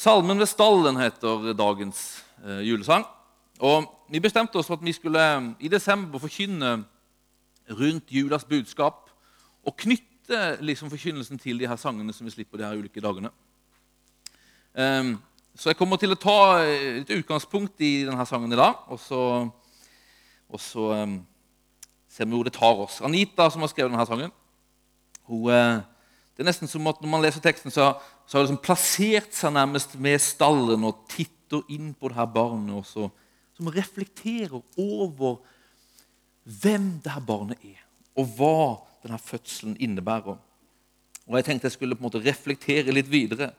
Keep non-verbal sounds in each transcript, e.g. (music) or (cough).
Salmen ved stallen heter dagens eh, julesang. Og Vi bestemte oss for at vi skulle eh, i desember forkynne rundt julas budskap og knytte liksom forkynnelsen til de her sangene som vi slipper de her ulike dagene. Um, så jeg kommer til å ta et utgangspunkt i denne sangen i dag, og så, og så um, ser vi hvor det tar oss. Anita, som har skrevet denne sangen, hun, uh, det er nesten som at når man leser teksten, så, så har det liksom plassert seg nærmest med stallen og titter inn på det her barnet, og så, som reflekterer over hvem det her barnet er, og hva denne fødselen innebærer. Og Jeg tenkte jeg skulle på en måte reflektere litt videre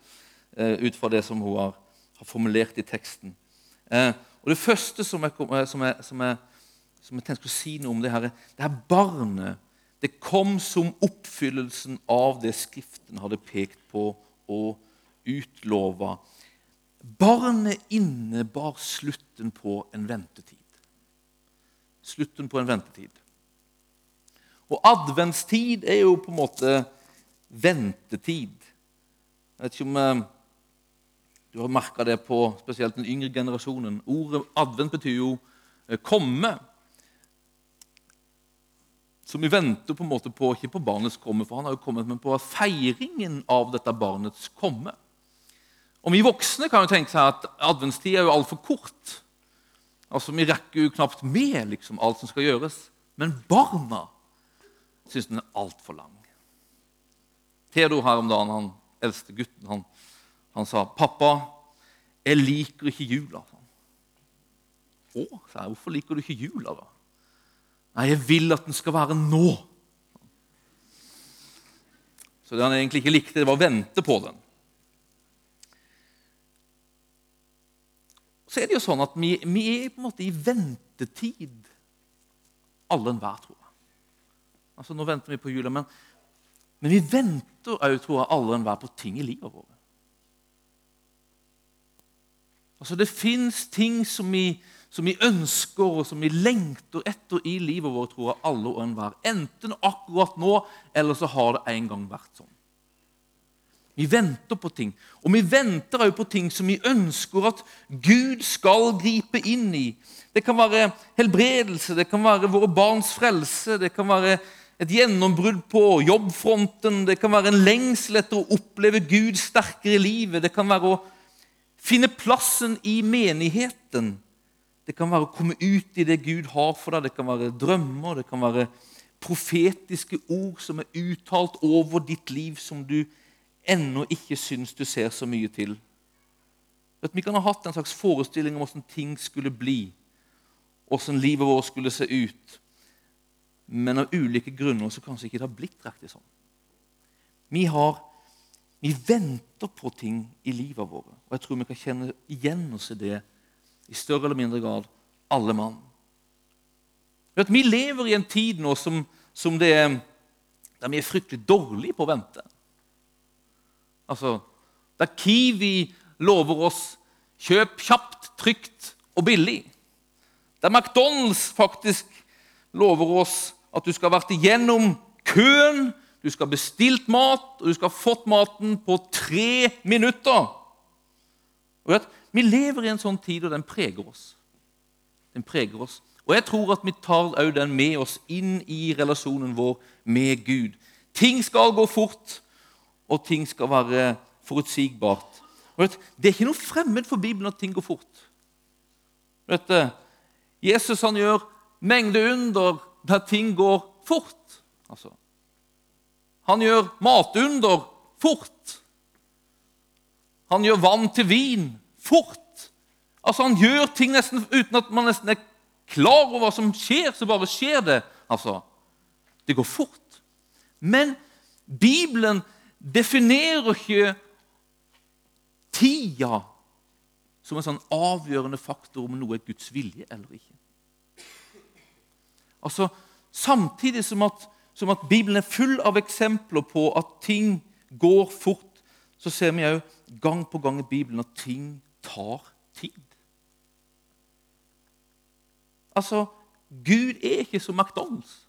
eh, ut fra det som hun har, har formulert i teksten. Eh, og Det første som jeg, som, jeg, som, jeg, som jeg, tenkte å si noe om, det her, det her barnet det kom som oppfyllelsen av det Skriften hadde pekt på og utlova. Barnet innebar slutten på en ventetid. Slutten på en ventetid. Og adventstid er jo på en måte ventetid. Jeg vet ikke om eh, du har merka det på spesielt den yngre generasjonen. Ordet advent betyr jo eh, komme. Så vi venter på en måte på, ikke på barnets komme, for han har jo kommet, men på feiringen av dette barnets komme. Og Vi voksne kan jo tenke seg at adventstid er jo altfor kort. Altså, Vi rekker jo knapt med liksom, alt som skal gjøres. Men barna syns den er altfor lang. Theodor her om dagen, han eldste gutten, han, han sa 'Pappa, jeg liker ikke jula'. Å, sa jeg. 'Hvorfor liker du ikke jula', da? Nei, jeg vil at den skal være nå. Så det han egentlig ikke likte, det var å vente på den. Så er det jo sånn at vi, vi er på en måte i ventetid, alle enhver, tror jeg. Altså, Nå venter vi på jula, men, men vi venter òg, tror jeg, alle enhver på ting i livet vårt. Altså, Det fins ting som vi, som vi, ønsker og som vi lengter etter i livet vårt, tror jeg, alle og enhver. Enten akkurat nå, eller så har det en gang vært sånn. Vi venter på ting. Og vi venter også på ting som vi ønsker at Gud skal gripe inn i. Det kan være helbredelse, det kan være våre barns frelse, det kan være et gjennombrudd på jobbfronten, det kan være en lengsel etter å oppleve Gud sterkere i livet, det kan være å finne plassen i menigheten. Det kan være å komme ut i det Gud har for deg, det kan være drømmer, det kan være profetiske ord som er uttalt over ditt liv, som du ennå ikke syns du ser så mye til. Vi kan ha hatt en slags forestilling om hvordan ting skulle bli, hvordan livet vårt skulle se ut. Men av ulike grunner så kanskje ikke det har blitt riktig sånn. Vi, har, vi venter på ting i livet vårt, og jeg tror vi kan kjenne igjen oss i det i større eller mindre grad, alle mann. Vi lever i en tid nå som, som det, der vi er fryktelig dårlige på å vente. Altså, Der Kiwi lover oss kjøp kjapt, trygt og billig. Der McDonald's faktisk lover oss at du skal ha vært igjennom køen, du skal ha bestilt mat, og du skal ha fått maten på tre minutter. Og vet, Vi lever i en sånn tid, og den preger oss. Den preger oss. Og jeg tror at vi tar også den med oss inn i relasjonen vår med Gud. Ting skal gå fort og ting skal være forutsigbart. Det er ikke noe fremmed for Bibelen at ting går fort. Vet, Jesus han gjør mengde under der ting går fort. Altså. Han gjør matunder fort. Han gjør vann til vin fort. Altså, Han gjør ting nesten uten at man nesten er klar over hva som skjer. Så bare skjer det. Altså, Det går fort. Men Bibelen definerer ikke tida som en sånn avgjørende faktor om noe er Guds vilje eller ikke. Altså, Samtidig som at, som at Bibelen er full av eksempler på at ting går fort, så ser vi òg gang på gang i Bibelen at ting tar tid. Altså, Gud er ikke som McDonald's,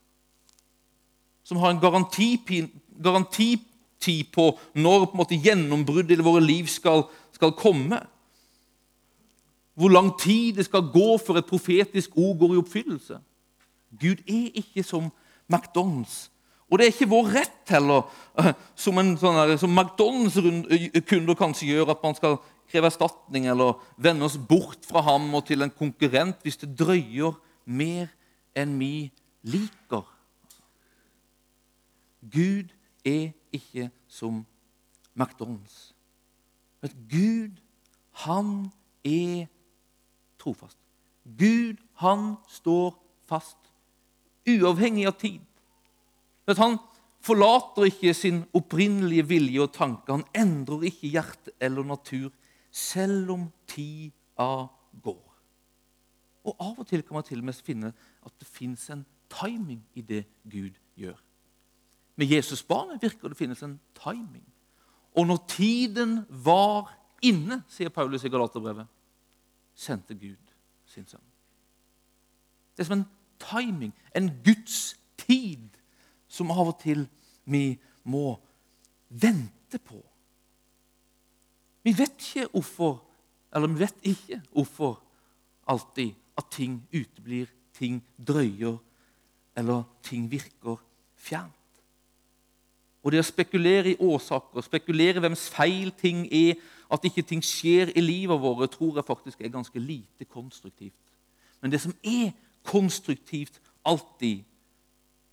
som har en garantitid garanti på når på en måte gjennombruddet i våre liv skal, skal komme. Hvor lang tid det skal gå før et profetisk ord går i oppfyllelse. Gud er ikke som McDonald's. Og det er ikke vår rett heller, eh, som, en, sånn som McDonald's-kunder kanskje gjør, at man skal kreve erstatning eller vende oss bort fra ham og til en konkurrent hvis det drøyer mer enn vi liker. Gud er ikke som McDonald's. Men Gud, han er trofast. Gud, han står fast, uavhengig av tid. Men han forlater ikke sin opprinnelige vilje og tanke. Han endrer ikke hjerte eller natur, selv om tida går. Og Av og til kan man til og med finne at det fins en timing i det Gud gjør. Med Jesusbarnet virker det finnes en timing. Og når tiden var inne, sier Paulus i Galaterbrevet, sendte Gud sin sønn. Det er som en timing, en Guds tid, som av og til vi må vente på. Vi vet ikke hvorfor, eller vi vet ikke hvorfor alltid at ting uteblir, ting drøyer, eller ting virker fjernt. Og det å spekulere i årsaker, spekulere hvems feil ting er, at ikke ting skjer i livet vårt, tror jeg faktisk er ganske lite konstruktivt. Men det som er konstruktivt alltid,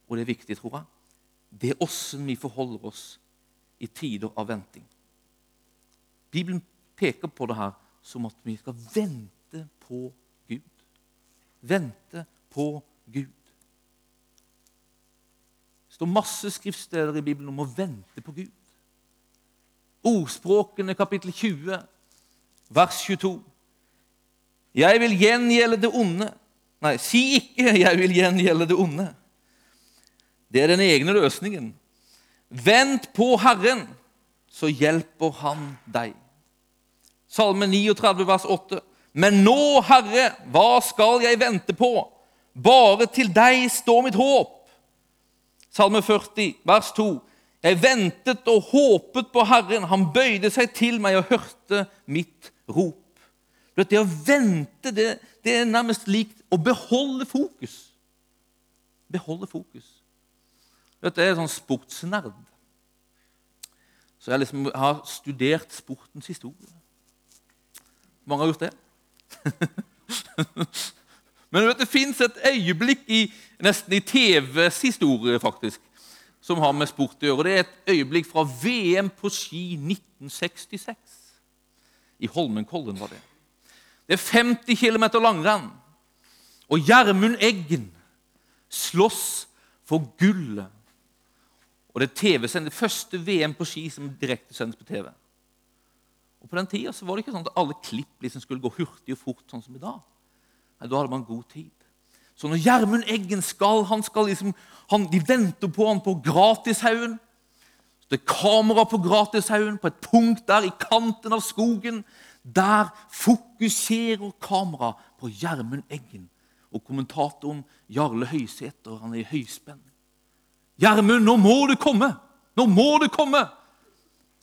og det er viktig, tror jeg, det er åssen vi forholder oss i tider av venting. Bibelen peker på det her som at vi skal vente på Gud. Vente på Gud. Det står masse skriftsteder i Bibelen om å vente på Gud. Ordspråkene kapittel 20, vers 22. Jeg vil gjengjelde det onde. Nei, si ikke 'jeg vil gjengjelde det onde'. Det er den egne løsningen. Vent på Herren, så hjelper Han deg. Salme 39, vers 8. Men nå, Herre, hva skal jeg vente på? Bare til deg står mitt håp. Salme 40, vers 2. Jeg ventet og håpet på Herren. Han bøyde seg til meg og hørte mitt rop. Det å vente det, det er nærmest likt å beholde fokus. Beholde fokus. Det er en sånn sportsnerd. Så jeg liksom har studert sportens historie. Mange har gjort det. (laughs) Men vet, det fins et øyeblikk i, nesten i TVs historie faktisk, som har med sport å gjøre. Det er et øyeblikk fra VM på ski 1966. I Holmenkollen var det. Det er 50 km langrenn. Og Gjermund Eggen slåss for gullet. Og det er TV det første VM på ski som direktesendes på TV. Og På den tida var det ikke sånn at alle klipp liksom skulle gå hurtig og fort, sånn som i dag. Nei, Da hadde man god tid. Så når Gjermund Eggen skal, han skal liksom, han, De venter på han på Gratishaugen. Det er kamera på Gratishaugen, på et punkt der i kanten av skogen. Der fokuserer kamera på Gjermund Eggen og kommentatoren Jarle Høysæter. Han er i høyspenn. 'Gjermund, nå må du komme! Nå må du komme!'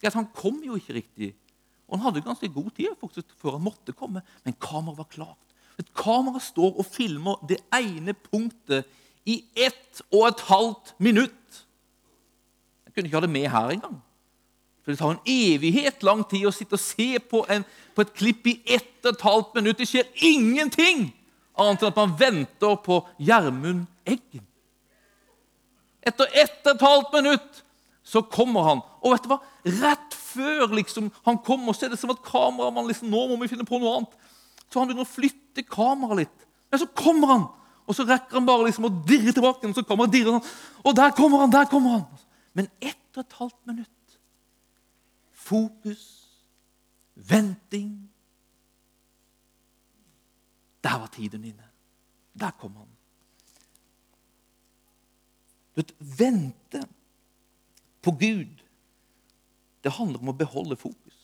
Ja, han kom jo ikke riktig. Og Han hadde ganske god tid faktisk, før han måtte komme, men kameraet var klart. Et kamera står og filmer det ene punktet i ett og et halvt minutt. Jeg kunne ikke ha det med her engang. For Det tar en evighet lang tid å sitte og se på, en, på et klipp i ett og et halvt minutt. Det skjer ingenting annet enn at man venter på Gjermund Eggen. Etter ett og et halvt minutt så kommer han. Og vet du hva? Rett før liksom, han kommer, så er det som at kameramannen liksom, nå må vi finne på noe annet. Så han begynner å flytte kameraet litt. Men så kommer han, og så rekker han bare liksom å dirre tilbake. Og så kommer han dirre sånn. Og der kommer han, der kommer han! Men ett og et halvt minutt. Fokus, venting. Der var tiden inne. Der kom han. Du vet, Vente på Gud, det handler om å beholde fokus.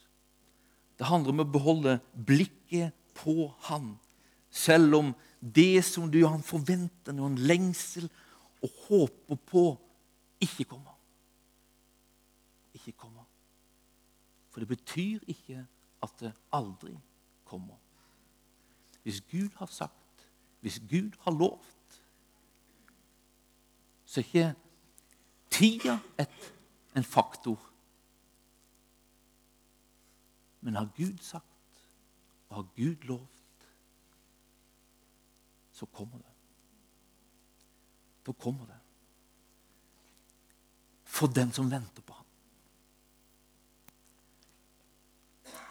Det handler om å beholde blikket på Han, selv om det som du har en forventning og en lengsel og håper på, ikke kommer. Ikke kommer. For det betyr ikke at det aldri kommer. Hvis Gud har sagt, hvis Gud har lovt, så er ikke tida et, en faktor. Men har Gud sagt, og har Gud lovt, så kommer det. Da kommer det. For den som venter på ham.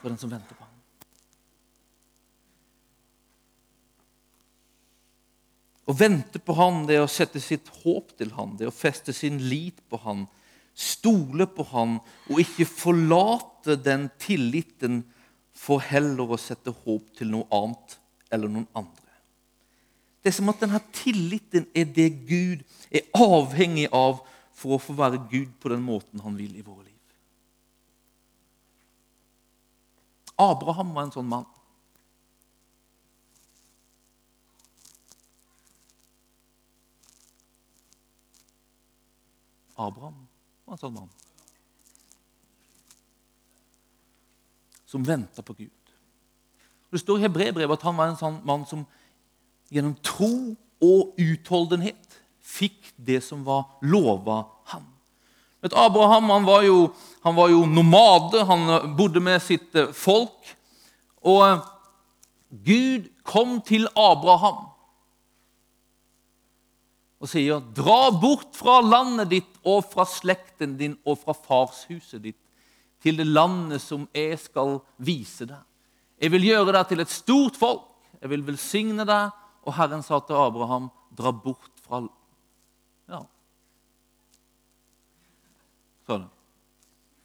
For den som venter på ham. Å vente på Han, det er å sette sitt håp til Han, det er å feste sin lit på Han, stole på Han og ikke forlate den tilliten for heller å sette håp til noe annet eller noen andre. Det er som at denne tilliten er det Gud er avhengig av for å få være Gud på den måten han vil i våre liv. Abraham var en sånn mann. Abraham var en sånn mann som venta på Gud. Det står i Hebrebrevet at han var en sånn mann som gjennom tro og utholdenhet fikk det som var lova ham. Vet, Abraham han var, jo, han var jo nomade, han bodde med sitt eh, folk. Og eh, Gud kom til Abraham og sier, 'Dra bort fra landet ditt og fra slekten din og fra farshuset ditt' 'til det landet som jeg skal vise deg.' 'Jeg vil gjøre deg til et stort folk. Jeg vil velsigne deg.' Og Herren sa til Abraham, 'Dra bort fra Ja. Sånn.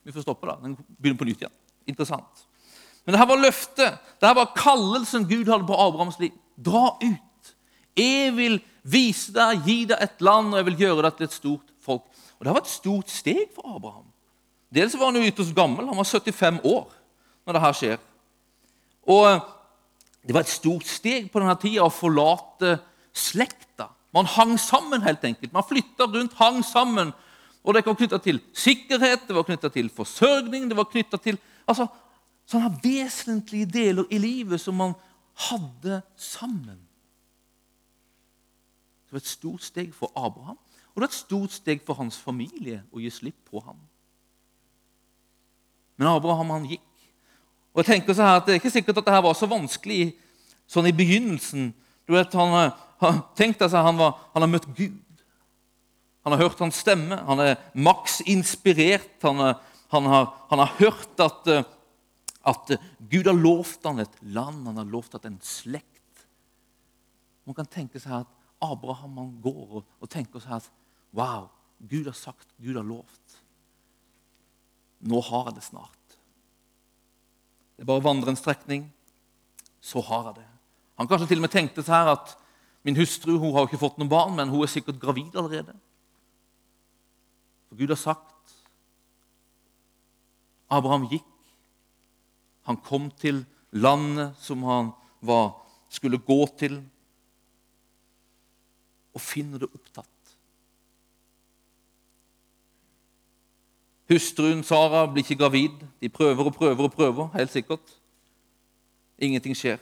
Vi får stoppe, da. Den begynner på nytt igjen. Interessant. Men dette var løftet. Dette var kallelsen Gud hadde på Abrahams liv. Dra ut. Jeg vil vise deg, gi deg et land, og jeg vil gjøre deg til et stort folk. Og Det var et stort steg for Abraham. Dels var han jo ytterst gammel. Han var 75 år når dette skjer. Og eh, Det var et stort steg på denne tida å forlate slekta. Man hang sammen, helt enkelt. Man flytta rundt, hang sammen. Og Det var knytta til sikkerhet, det var knytta til forsørgning det var til altså, sånne vesentlige deler i livet som man hadde sammen. Det var et stort steg for Abraham, og det var et stort steg for hans familie å gi slipp på ham. Men Abraham han gikk. Og jeg tenker så her at Det er ikke sikkert at dette var så vanskelig sånn i begynnelsen. Du vet, Han, han tenkte seg han, var, han har møtt Gud. Han har hørt hans stemme. Han er maks inspirert. Han, han, har, han har, hørt at, at, Gud har lovt han et land, han har lovt at en slekt. Man kan tenke seg at Abraham han går og, og tenker seg at Wow, Gud har sagt, Gud har lovt. Nå har jeg det snart. Det er bare å vandre en strekning, så har jeg det. Han kanskje til og med tenkte seg her at min hustru hun har jo ikke fått noen barn, men hun er sikkert gravid allerede. For Gud har sagt Abraham gikk. Han kom til landet som han var, skulle gå til og finner det opptatt. Hustruen Sara blir ikke gravid. De prøver og prøver og prøver, helt sikkert. Ingenting skjer.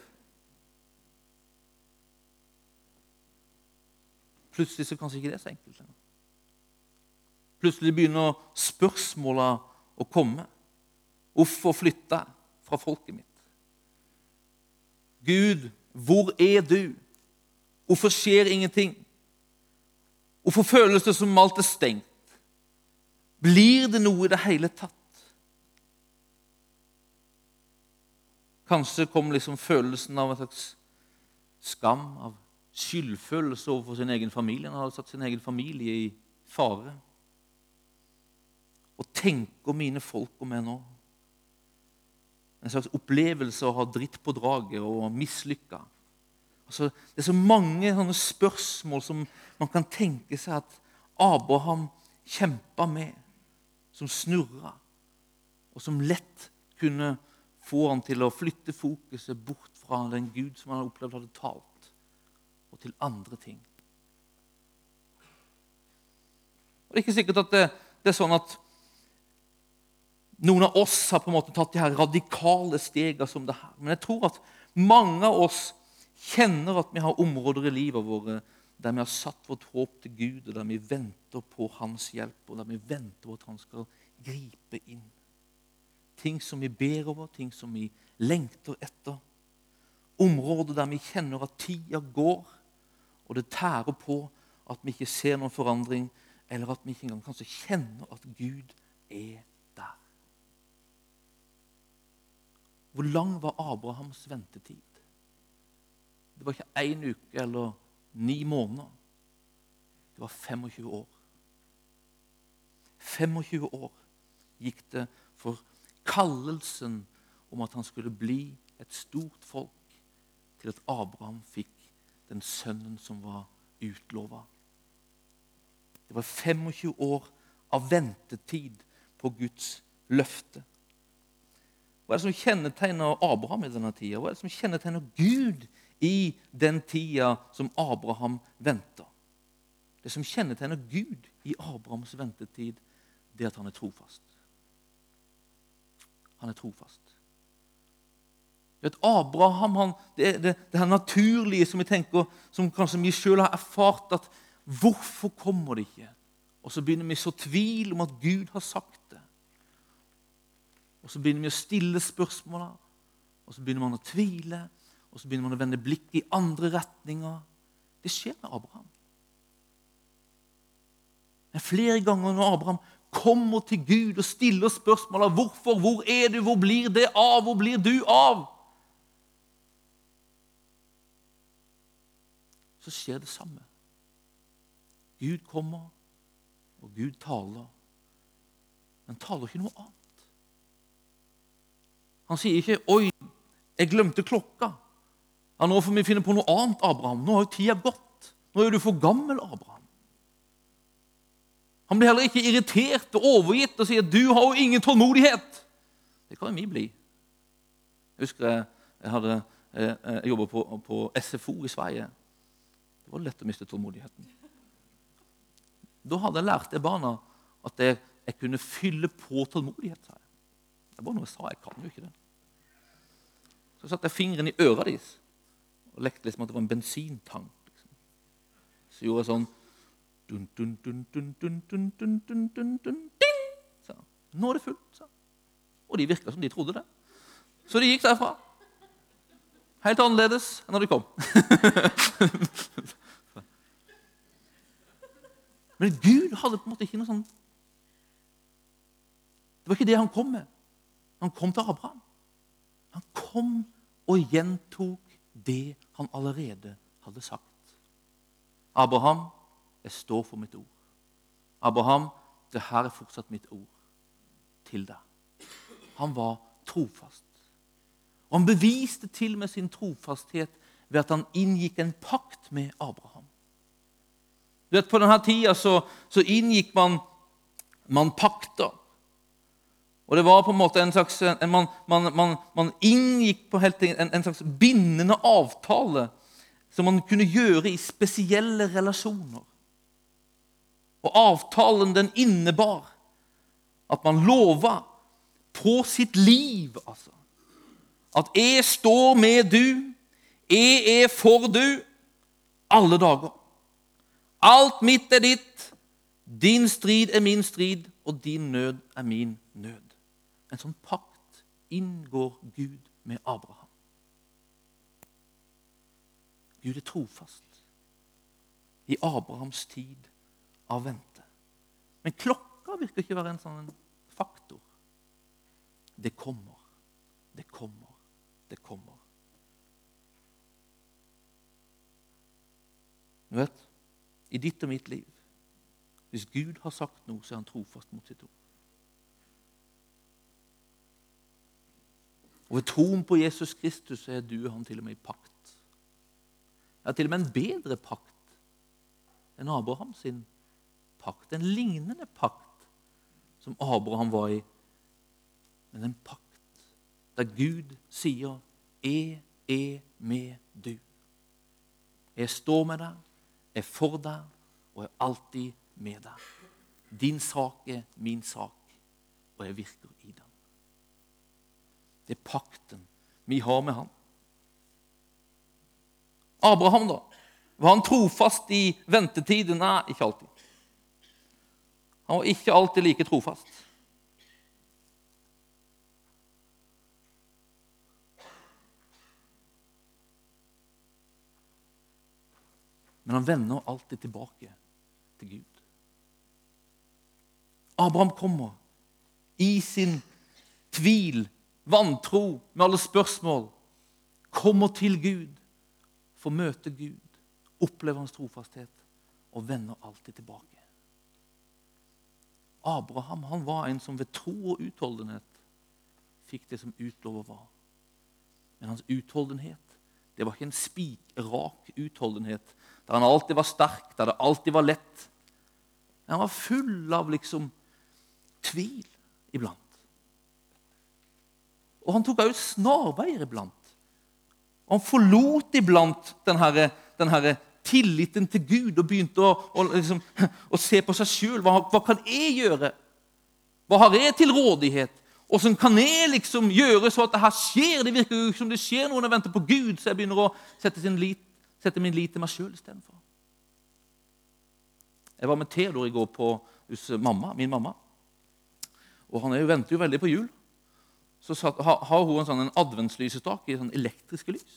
Plutselig så kanskje ikke det er så enkelt lenger. Plutselig begynner spørsmåla å komme. Hvorfor flytta jeg fra folket mitt? Gud, hvor er du? Hvorfor skjer ingenting? Hvorfor føles det som alt er stengt? Blir det noe i det hele tatt? Kanskje kom liksom følelsen av en slags skam, av skyldfølelse overfor sin egen familie. Han hadde satt sin egen familie i fare. Og tenker mine folk om meg nå? En slags opplevelse å ha dritt på draget og mislykka. Altså, det er så mange sånne spørsmål som man kan tenke seg at Abraham kjempa med, som snurra, og som lett kunne få han til å flytte fokuset bort fra den Gud som han opplevd hadde talt, og til andre ting. Og Det er ikke sikkert at det, det er sånn at noen av oss har på en måte tatt de her radikale stegene som det her. Men jeg tror at mange av oss kjenner at vi har områder i livet vårt der vi har satt vårt håp til Gud, og der vi venter på Hans hjelp, og der vi venter på at Han skal gripe inn. Ting som vi ber over, ting som vi lengter etter. Områder der vi kjenner at tida går, og det tærer på at vi ikke ser noen forandring, eller at vi ikke engang kanskje kjenner at Gud er der. Hvor lang var Abrahams ventetid? Det var ikke én uke eller ni måneder. Det var 25 år. 25 år gikk det for kallelsen om at han skulle bli et stort folk, til at Abraham fikk den sønnen som var utlova. Det var 25 år av ventetid på Guds løfte. Hva er det som kjennetegner Abraham i denne tida? Hva er det som kjennetegner Gud i den tida som Abraham venter? Det som kjennetegner Gud i Abrahams ventetid, det er at han er trofast. Han er trofast. Vet, Abraham, han, det, det, det her naturlige som vi tenker, som kanskje vi sjøl har erfart at Hvorfor kommer det ikke? Og så begynner vi å så tvil om at Gud har sagt det. Og så begynner vi å stille spørsmåla, og så begynner man å tvile. Og så begynner man å vende blikket i andre retninger. Det skjer med Abraham. Men flere ganger når Abraham kommer til Gud og stiller spørsmål om hvorfor, hvor er du, hvor blir det av, hvor blir du av? Så skjer det samme. Gud kommer, og Gud taler. Men taler ikke noe annet. Han sier ikke 'Oi, jeg glemte klokka'. Ja, 'Nå får vi finne på noe annet, Abraham. Nå har jo tida gått. Nå er du for gammel, Abraham.' Han blir heller ikke irritert og overgitt og sier 'Du har jo ingen tålmodighet'. Det kan jo vi bli. Jeg husker jeg, jeg hadde jeg, jeg jobba på, på SFO i Sverige. Det var lett å miste tålmodigheten. Da hadde jeg lært de barna at jeg, jeg, kunne fylle på tålmodighet. Det var noe jeg sa. Jeg kan jo ikke det. Så satte jeg fingeren i øret deres og lekte liksom at det var en bensintank. Liksom. Så gjorde jeg sånn dun, dun, dun, dun, dun, dun, dun, dun, dun, dun, ding! Så, Nå er det fullt. sa han. Og de virka som de trodde det. Så de gikk derfra. Helt annerledes enn når de kom. Men Gud hadde på en måte ikke noe sånn Det var ikke det han kom med. Han kom til Abraham. Han kom og gjentok det han allerede hadde sagt. Abraham, jeg står for mitt ord. Abraham, det her er fortsatt mitt ord til deg. Han var trofast. Og Han beviste til med sin trofasthet ved at han inngikk en pakt med Abraham. Du vet, På denne tida så, så inngikk man, man, pakter. Og det var på en måte en slags, en, man, man, man, inngikk på helt, en, en slags bindende avtale som man kunne gjøre i spesielle relasjoner. Og avtalen den innebar at man lova på sitt liv, altså. At jeg står med du, jeg er for du, alle dager. Alt mitt er ditt. Din strid er min strid, og din nød er min nød. En sånn pakt inngår Gud med Abraham. Gud er trofast i Abrahams tid av vente. Men klokka virker ikke å være en sånn faktor. Det kommer, det kommer, det kommer. Du vet, i ditt og mitt liv. Hvis Gud har sagt noe, så er han trofast mot sitt ord. Og ved troen på Jesus Kristus er du og han til og med i pakt. Ja, til og med en bedre pakt enn Abraham sin pakt. En lignende pakt som Abraham var i. Men en pakt der Gud sier 'Jeg er med du'. Jeg står med deg er for deg og er alltid med deg. Din sak er min sak, og jeg virker. Det er pakten vi har med han. Abraham, da? Var han trofast i ventetiden? Nei, ikke alltid. Han var ikke alltid like trofast. Men han vender alltid tilbake til Gud. Abraham kommer i sin tvil, vantro, med alle spørsmål. Kommer til Gud, får møte Gud, opplever hans trofasthet og vender alltid tilbake. Abraham han var en som ved tro og utholdenhet fikk det som utlover var. Men hans utholdenhet det var ikke en spikrak utholdenhet der han alltid var sterk, der det alltid var lett. Han var full av liksom tvil iblant. Og han tok også snarveier iblant. Og han forlot iblant denne, denne tilliten til Gud og begynte å, å, liksom, å se på seg sjøl. Hva, hva, kan jeg gjøre? Hva har jeg til rådighet? Åssen kan jeg liksom gjøre så at det her skjer? Det virker jo som det skjer noe når jeg venter på Gud, så jeg begynner å sette, lit, sette min lit til meg sjøl istedenfor. Jeg var med Theodor i går på hos mamma, min mamma. Og han venter jo veldig på jul. Så satt, har, hun en sånn adventslysestake i sånn elektriske lys.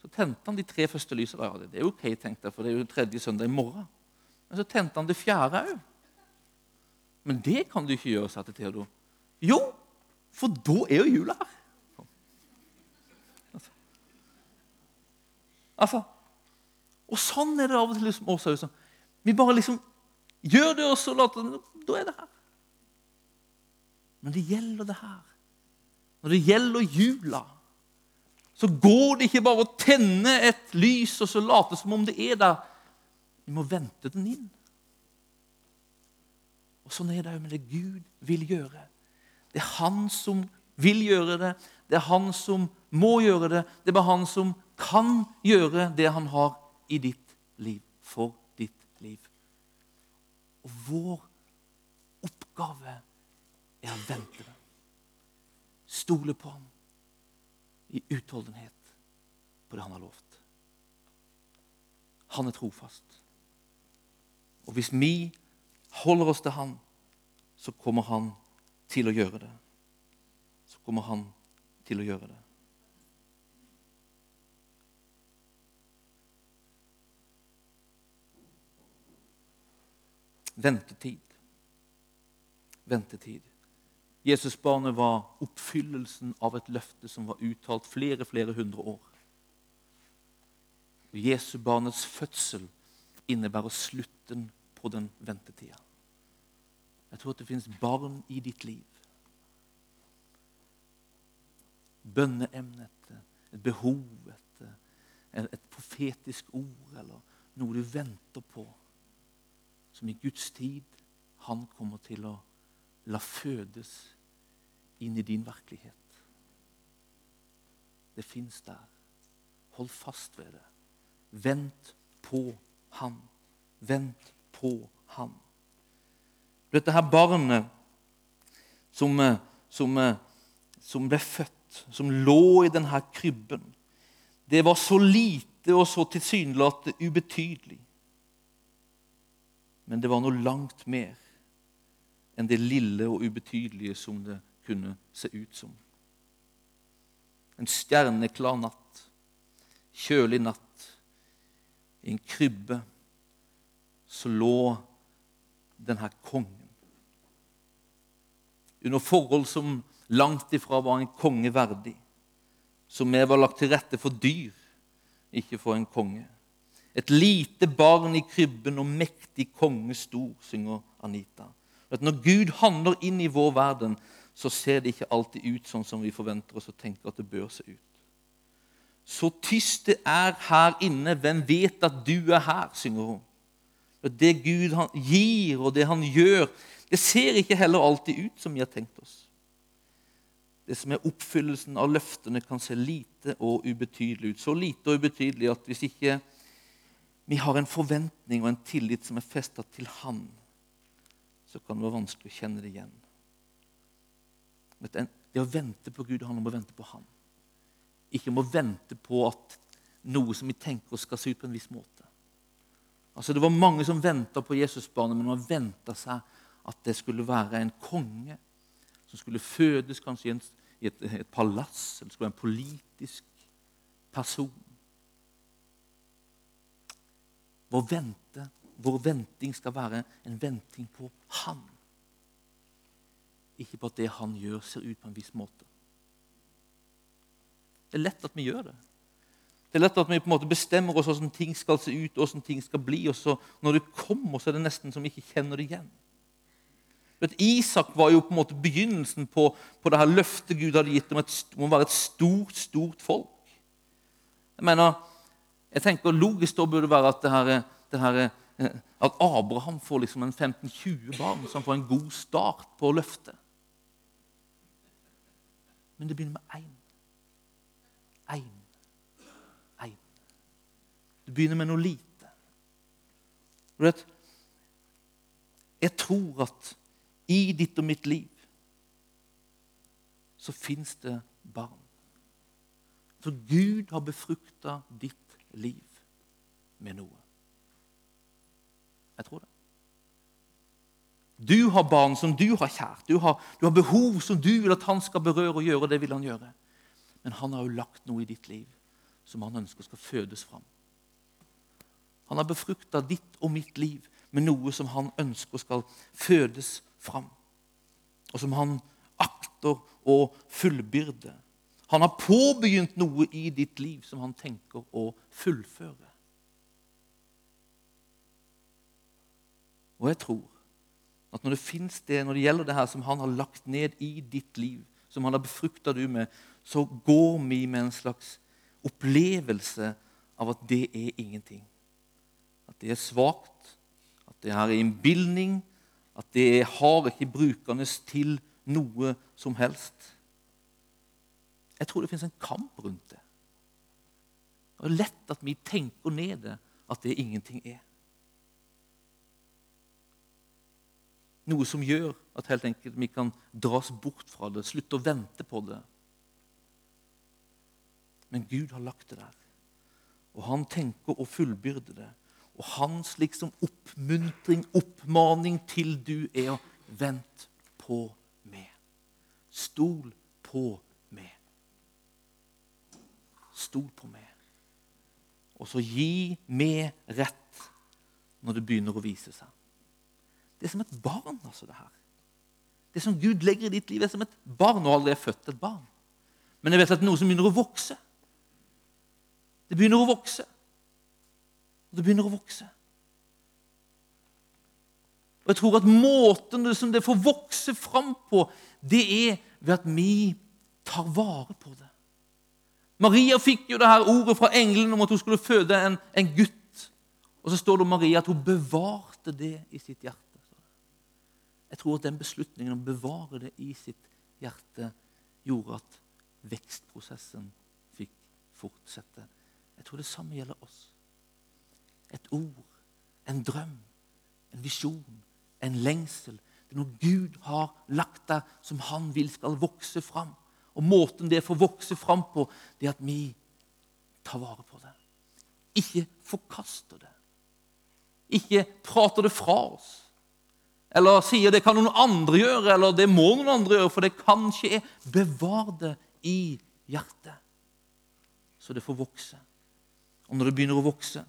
Så tente han de tre første lysene. Ja, det er ok, tenkte jeg, for det er jo tredje søndag i morgen. Men så tente han det fjerde òg. Men det kan du ikke gjøre, sa til Theodor. Jo, for da er jo jula her. Altså, Og sånn er det av og til liksom også. Vi bare liksom gjør det, og så later det Da er det her. Men det gjelder det her. Når det gjelder jula, så går det ikke bare å tenne et lys og så late som om det er der. Vi må vente den inn. Og Sånn er det òg med det Gud vil gjøre. Det er Han som vil gjøre det. Det er Han som må gjøre det. Det er bare Han som kan gjøre det Han har i ditt liv. For ditt liv. Og vår oppgave er å vente det. Stole på ham i utholdenhet på det han har lovt. Han er trofast. Og hvis vi holder oss til han, så kommer han til å gjøre det. Så kommer han til å gjøre det. Ventetid. Ventetid. Jesusbarnet var oppfyllelsen av et løfte som var uttalt flere flere hundre år. Jesubarnets fødsel innebærer slutten på den ventetida. Jeg tror at det finnes barn i ditt liv. Bønneemnet, et behov, et, et profetisk ord eller noe du venter på, som i Guds tid han kommer til å la fødes inn i din virkelighet. Det fins der. Hold fast ved det. Vent på Han. Vent på Han. Dette her barnet som, som, som ble født, som lå i denne krybben, det var så lite og så tilsynelatende ubetydelig. Men det var noe langt mer enn det lille og ubetydelige som det kunne se ut som. En stjerneklar natt, kjølig natt, i en krybbe så lå denne kongen. Under forhold som langt ifra var en konge verdig. Som mer var lagt til rette for dyr, ikke for en konge. Et lite barn i krybben og mektig konge stor, synger Anita. At når Gud handler inn i vår verden, så ser det ikke alltid ut sånn som vi forventer oss og tenker at det bør se ut. Så tyst det er her inne, hvem vet at du er her, synger hun. At Det Gud gir, og det han gjør, det ser ikke heller alltid ut som vi har tenkt oss. Det som er oppfyllelsen av løftene, kan se lite og ubetydelig ut. Så lite og ubetydelig at hvis ikke vi har en forventning og en tillit som er festa til Han, så kan det være vanskelig å kjenne det igjen. Det å vente på Gud handler om å vente på Han. Ikke om å vente på at noe som vi tenker oss skal se ut på en viss måte. Altså Det var mange som venta på Jesusbarnet, men man venta seg at det skulle være en konge som skulle fødes kanskje i et, et palass, eller skulle være en politisk person. Vår, vente, vår venting skal være en venting på Han. Ikke på at det han gjør, ser ut på en viss måte. Det er lett at vi gjør det. Det er lett at vi på en måte bestemmer oss hvordan ting skal se ut, hvordan ting skal bli. og så Når det kommer, så er det nesten som vi ikke kjenner det igjen. Vet, Isak var jo på en måte begynnelsen på, på det her løftet Gud hadde gitt om, et, om å være et stort, stort folk. Jeg mener, jeg tenker Logisk da burde det være at, det her, det her, at Abraham får liksom en 15-20 barn, så han får en god start på løftet. Men det begynner med én. Én. Én. Det begynner med noe lite. Du vet, jeg tror at i ditt og mitt liv så fins det barn. For Gud har befrukta ditt liv med noe. Jeg tror det. Du har barn som du har kjært. Du har, du har behov som du vil at han skal berøre og gjøre. og det vil han gjøre. Men han har jo lagt noe i ditt liv som han ønsker skal fødes fram. Han har befrukta ditt og mitt liv med noe som han ønsker skal fødes fram. Og som han akter å fullbyrde. Han har påbegynt noe i ditt liv som han tenker å fullføre. Og jeg tror at når det fins det, når det gjelder det her som han har lagt ned i ditt liv, som han har befrukta du med, så går vi med en slags opplevelse av at det er ingenting. At det er svakt, at det her er innbilning, at det har ikke brukende til noe som helst. Jeg tror det finnes en kamp rundt det. Det er lett at vi tenker ned det, at det ingenting er. Noe som gjør at helt enkelt vi kan dras bort fra det, slutte å vente på det. Men Gud har lagt det der, og han tenker å fullbyrde det. Og hans liksom oppmuntring, oppmaning til du, er å vente på meg. Stol på meg. Stol på meg. Og så gi meg rett når det begynner å vise seg. Det er som et barn, altså, det her. Det som Gud legger i ditt liv, er som et barn. Og aldri er født et barn. Men jeg vet at det er noe som begynner å vokse. Det begynner å vokse. Og det begynner å vokse. Og jeg tror at måten som det får vokse fram på, det er ved at vi tar vare på det. Maria fikk jo det her ordet fra engelen om at hun skulle føde en, en gutt. Og så står det om Maria at hun bevarte det i sitt hjerte. Jeg tror at den beslutningen om å bevare det i sitt hjerte gjorde at vekstprosessen fikk fortsette. Jeg tror det samme gjelder oss. Et ord, en drøm, en visjon, en lengsel. Det er noe Gud har lagt der, som han vil skal vokse fram. Og måten det får vokse fram på, det er at vi tar vare på det. Ikke forkaster det. Ikke prater det fra oss. Eller sier det kan noen andre gjøre, eller det må noen andre gjøre, for det kan skje. Bevar det i hjertet, så det får vokse. Og når det begynner å vokse,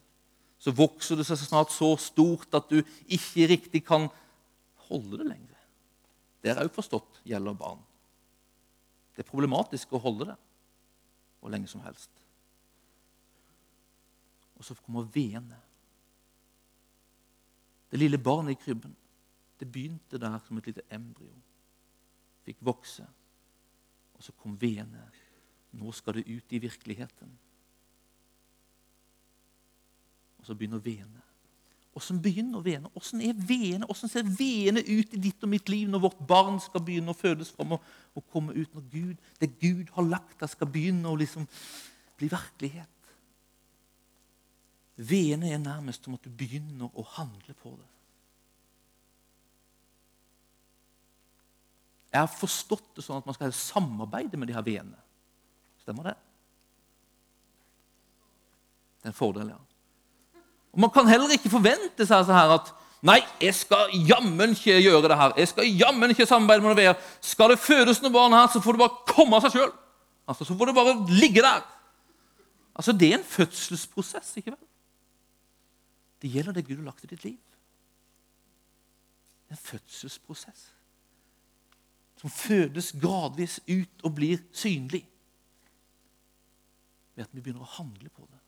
så vokser det seg snart så stort at du ikke riktig kan holde det lenger. Det er òg forstått gjelder barn. Det er problematisk å holde det hvor lenge som helst. Og så kommer veene. Det lille barnet i krybben. Det begynte der som et lite embryo. Fikk vokse. Og så kom veene. Nå skal det ut i virkeligheten. Og så begynner veene. Åssen begynner veene? Åssen er veene? Åssen ser veene ut i ditt og mitt liv når vårt barn skal begynne å fødes fram og, og, komme ut? Når Gud, det Gud har lagt der, skal begynne å liksom bli virkelighet. Veene er nærmest som at du begynner å handle på det. Jeg har forstått det sånn at man skal samarbeide med de her vennene. Stemmer det? Det er en fordel, ja. Og Man kan heller ikke forvente seg så her at Nei, jeg skal jammen ikke gjøre det her. Jeg skal jammen ikke samarbeide med noen veier. Skal det fødes noen barn her, så får det bare komme av seg sjøl. Altså, så får det bare ligge der. Altså, Det er en fødselsprosess, ikke vel? Det gjelder det Gud har lagt i ditt liv. En fødselsprosess som fødes gradvis ut og blir synlig ved at vi begynner å handle på det.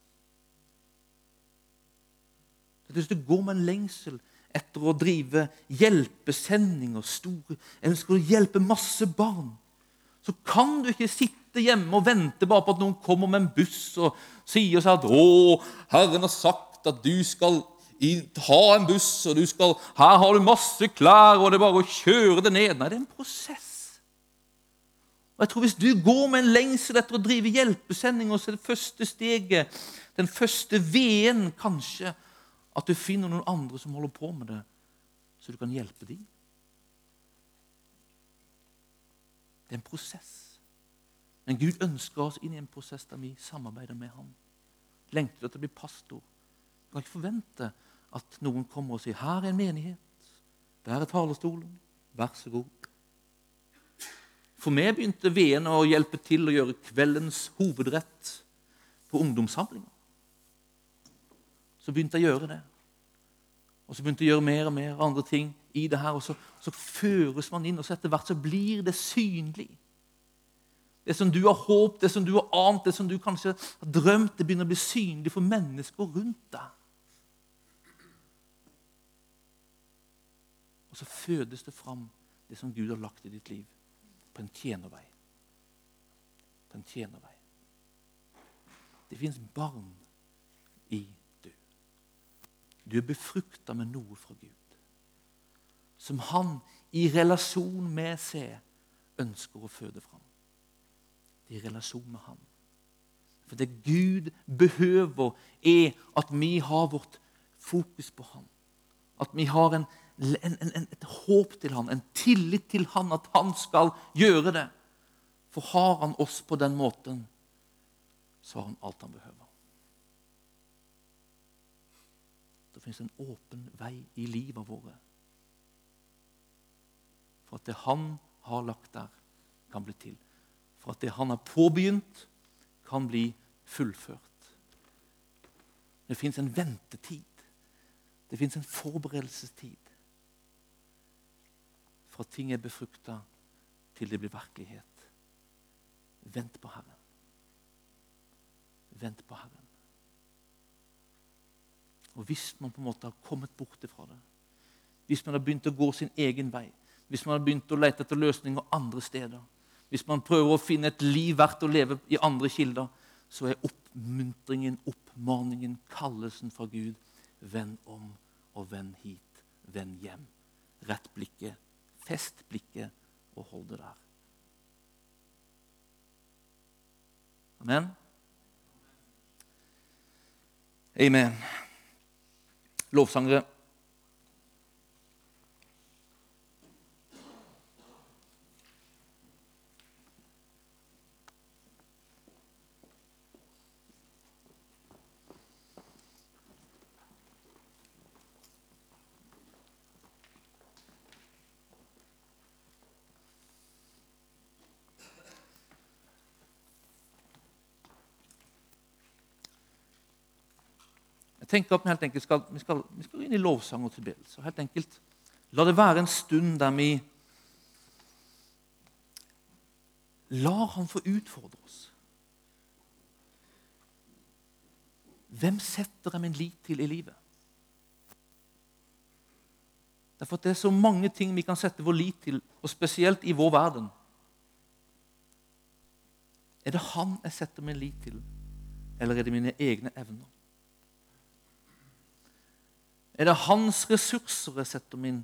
Hvis du går med en lengsel etter å drive hjelpesendinger store, ønsker å hjelpe masse barn, så kan du ikke sitte hjemme og vente bare på at noen kommer med en buss og sier seg at 'Å, Herren har sagt at du skal ha en buss, og du skal, her har du masse klær, og det er bare å kjøre det ned.' Nei, det er en prosess. Og jeg tror Hvis du går med en lengsel etter å drive hjelpesendinger, så er det første steget, den første veden kanskje, at du finner noen andre som holder på med det, så du kan hjelpe dem. Det er en prosess. Men Gud ønsker oss inn i en prosess der vi samarbeider med ham. Lengter du etter å bli pastor. Du kan ikke forvente at noen kommer og sier 'Her er en menighet. Der er talerstolen. Vær så god.' For meg begynte VM å hjelpe til å gjøre kveldens hovedrett på ungdomssamlinger så begynte jeg å gjøre det. Og så begynte jeg å gjøre mer og mer andre ting i det her. Og så, så føres man inn, og så etter hvert så blir det synlig. Det som du har håpet, det som du har ant, det som du kanskje har drømt, det begynner å bli synlig for mennesker rundt deg. Og så fødes det fram det som Gud har lagt i ditt liv, på en tjenervei. På en tjenervei. Det fins barn i du Du er befrukta med noe fra Gud. Som han i relasjon med seg ønsker å føde fram. I relasjon med han. For det Gud behøver, er at vi har vårt fokus på han. At vi har en, en, en, et håp til han, en tillit til han, at han skal gjøre det. For har han oss på den måten, så har han alt han behøver. det finnes en åpen vei i livet våre. For at det han har lagt der, kan bli til. For at det han har påbegynt, kan bli fullført. Det fins en ventetid. Det fins en forberedelsestid. Fra ting er befrukta, til det blir virkelighet. Vent på Herren. Vent på Herren. Og hvis man på en måte har kommet bort fra det, hvis man har begynt å gå sin egen vei, hvis man har begynt å lete etter løsninger andre steder, hvis man prøver å finne et liv verdt å leve i andre kilder, så er oppmuntringen, oppmaningen, kallelsen fra Gud Vend om og vend hit, vend hjem. Rett blikket, fest blikket og hold det der. Amen. Amen lovsangere. Jeg tenker at Vi helt enkelt skal, vi skal, vi skal inn i lovsang og tilbedelse. Helt enkelt, La det være en stund der vi lar Han få utfordre oss. Hvem setter jeg min lit til i livet? Derfor at Det er så mange ting vi kan sette vår lit til, og spesielt i vår verden. Er det Han jeg setter min lit til, eller er det mine egne evner? Er det hans ressurser jeg setter min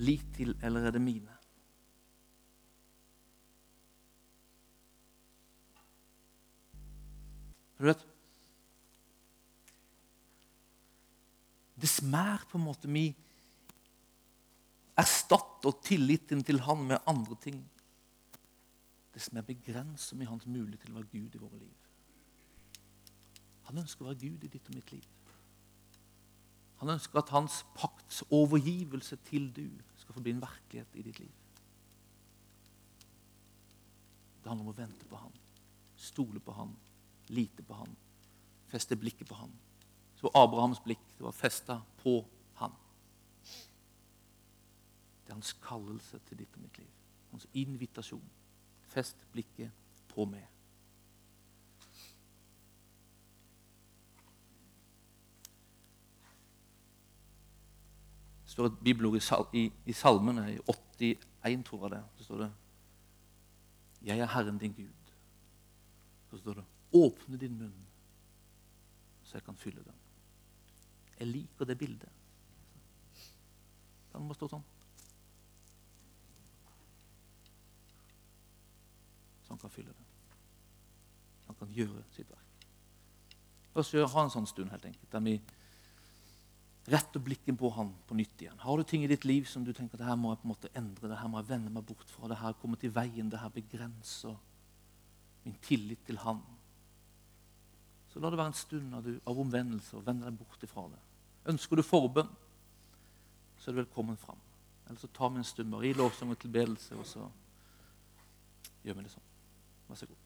lit til, eller er det mine? Du vet Dess mer på en måte vi erstatter tilliten til han med andre ting, det mer begrenser vi hans mulighet til å være Gud i våre liv. Han ønsker å være Gud i ditt og mitt liv. Han ønsker at hans pakts overgivelse til du skal få bli en virkelighet i ditt liv. Det handler om å vente på han, stole på han, lite på han, feste blikket på han. Så Abrahams blikk det var festa på han. Det er hans kallelse til ditt og mitt liv. Hans invitasjon. Fest blikket på meg. Står et bibelord i, i, salmene, i 81, tror jeg det. Så står det 'Jeg er Herren din Gud'. Så står det 'Åpne din munn, så jeg kan fylle den'. Jeg liker det bildet. Den må stå sånn. Så han kan fylle det. Han kan gjøre sitt verk. La oss ha en sånn stund helt enkelt, der vi retter blikken på han på nytt igjen. Har du ting i ditt liv som du tenker det her må jeg på en måte endre, det her må jeg vende meg bort fra, det her kommer til veien, det her begrenser min tillit til han, så la det være en stund av, av omvendelse og vende deg bort ifra det. Ønsker du forbønn, så er du velkommen fram. Eller så tar vi en stund bare i lovsang og tilbedelse, og så gjør vi det sånn. Vær så god.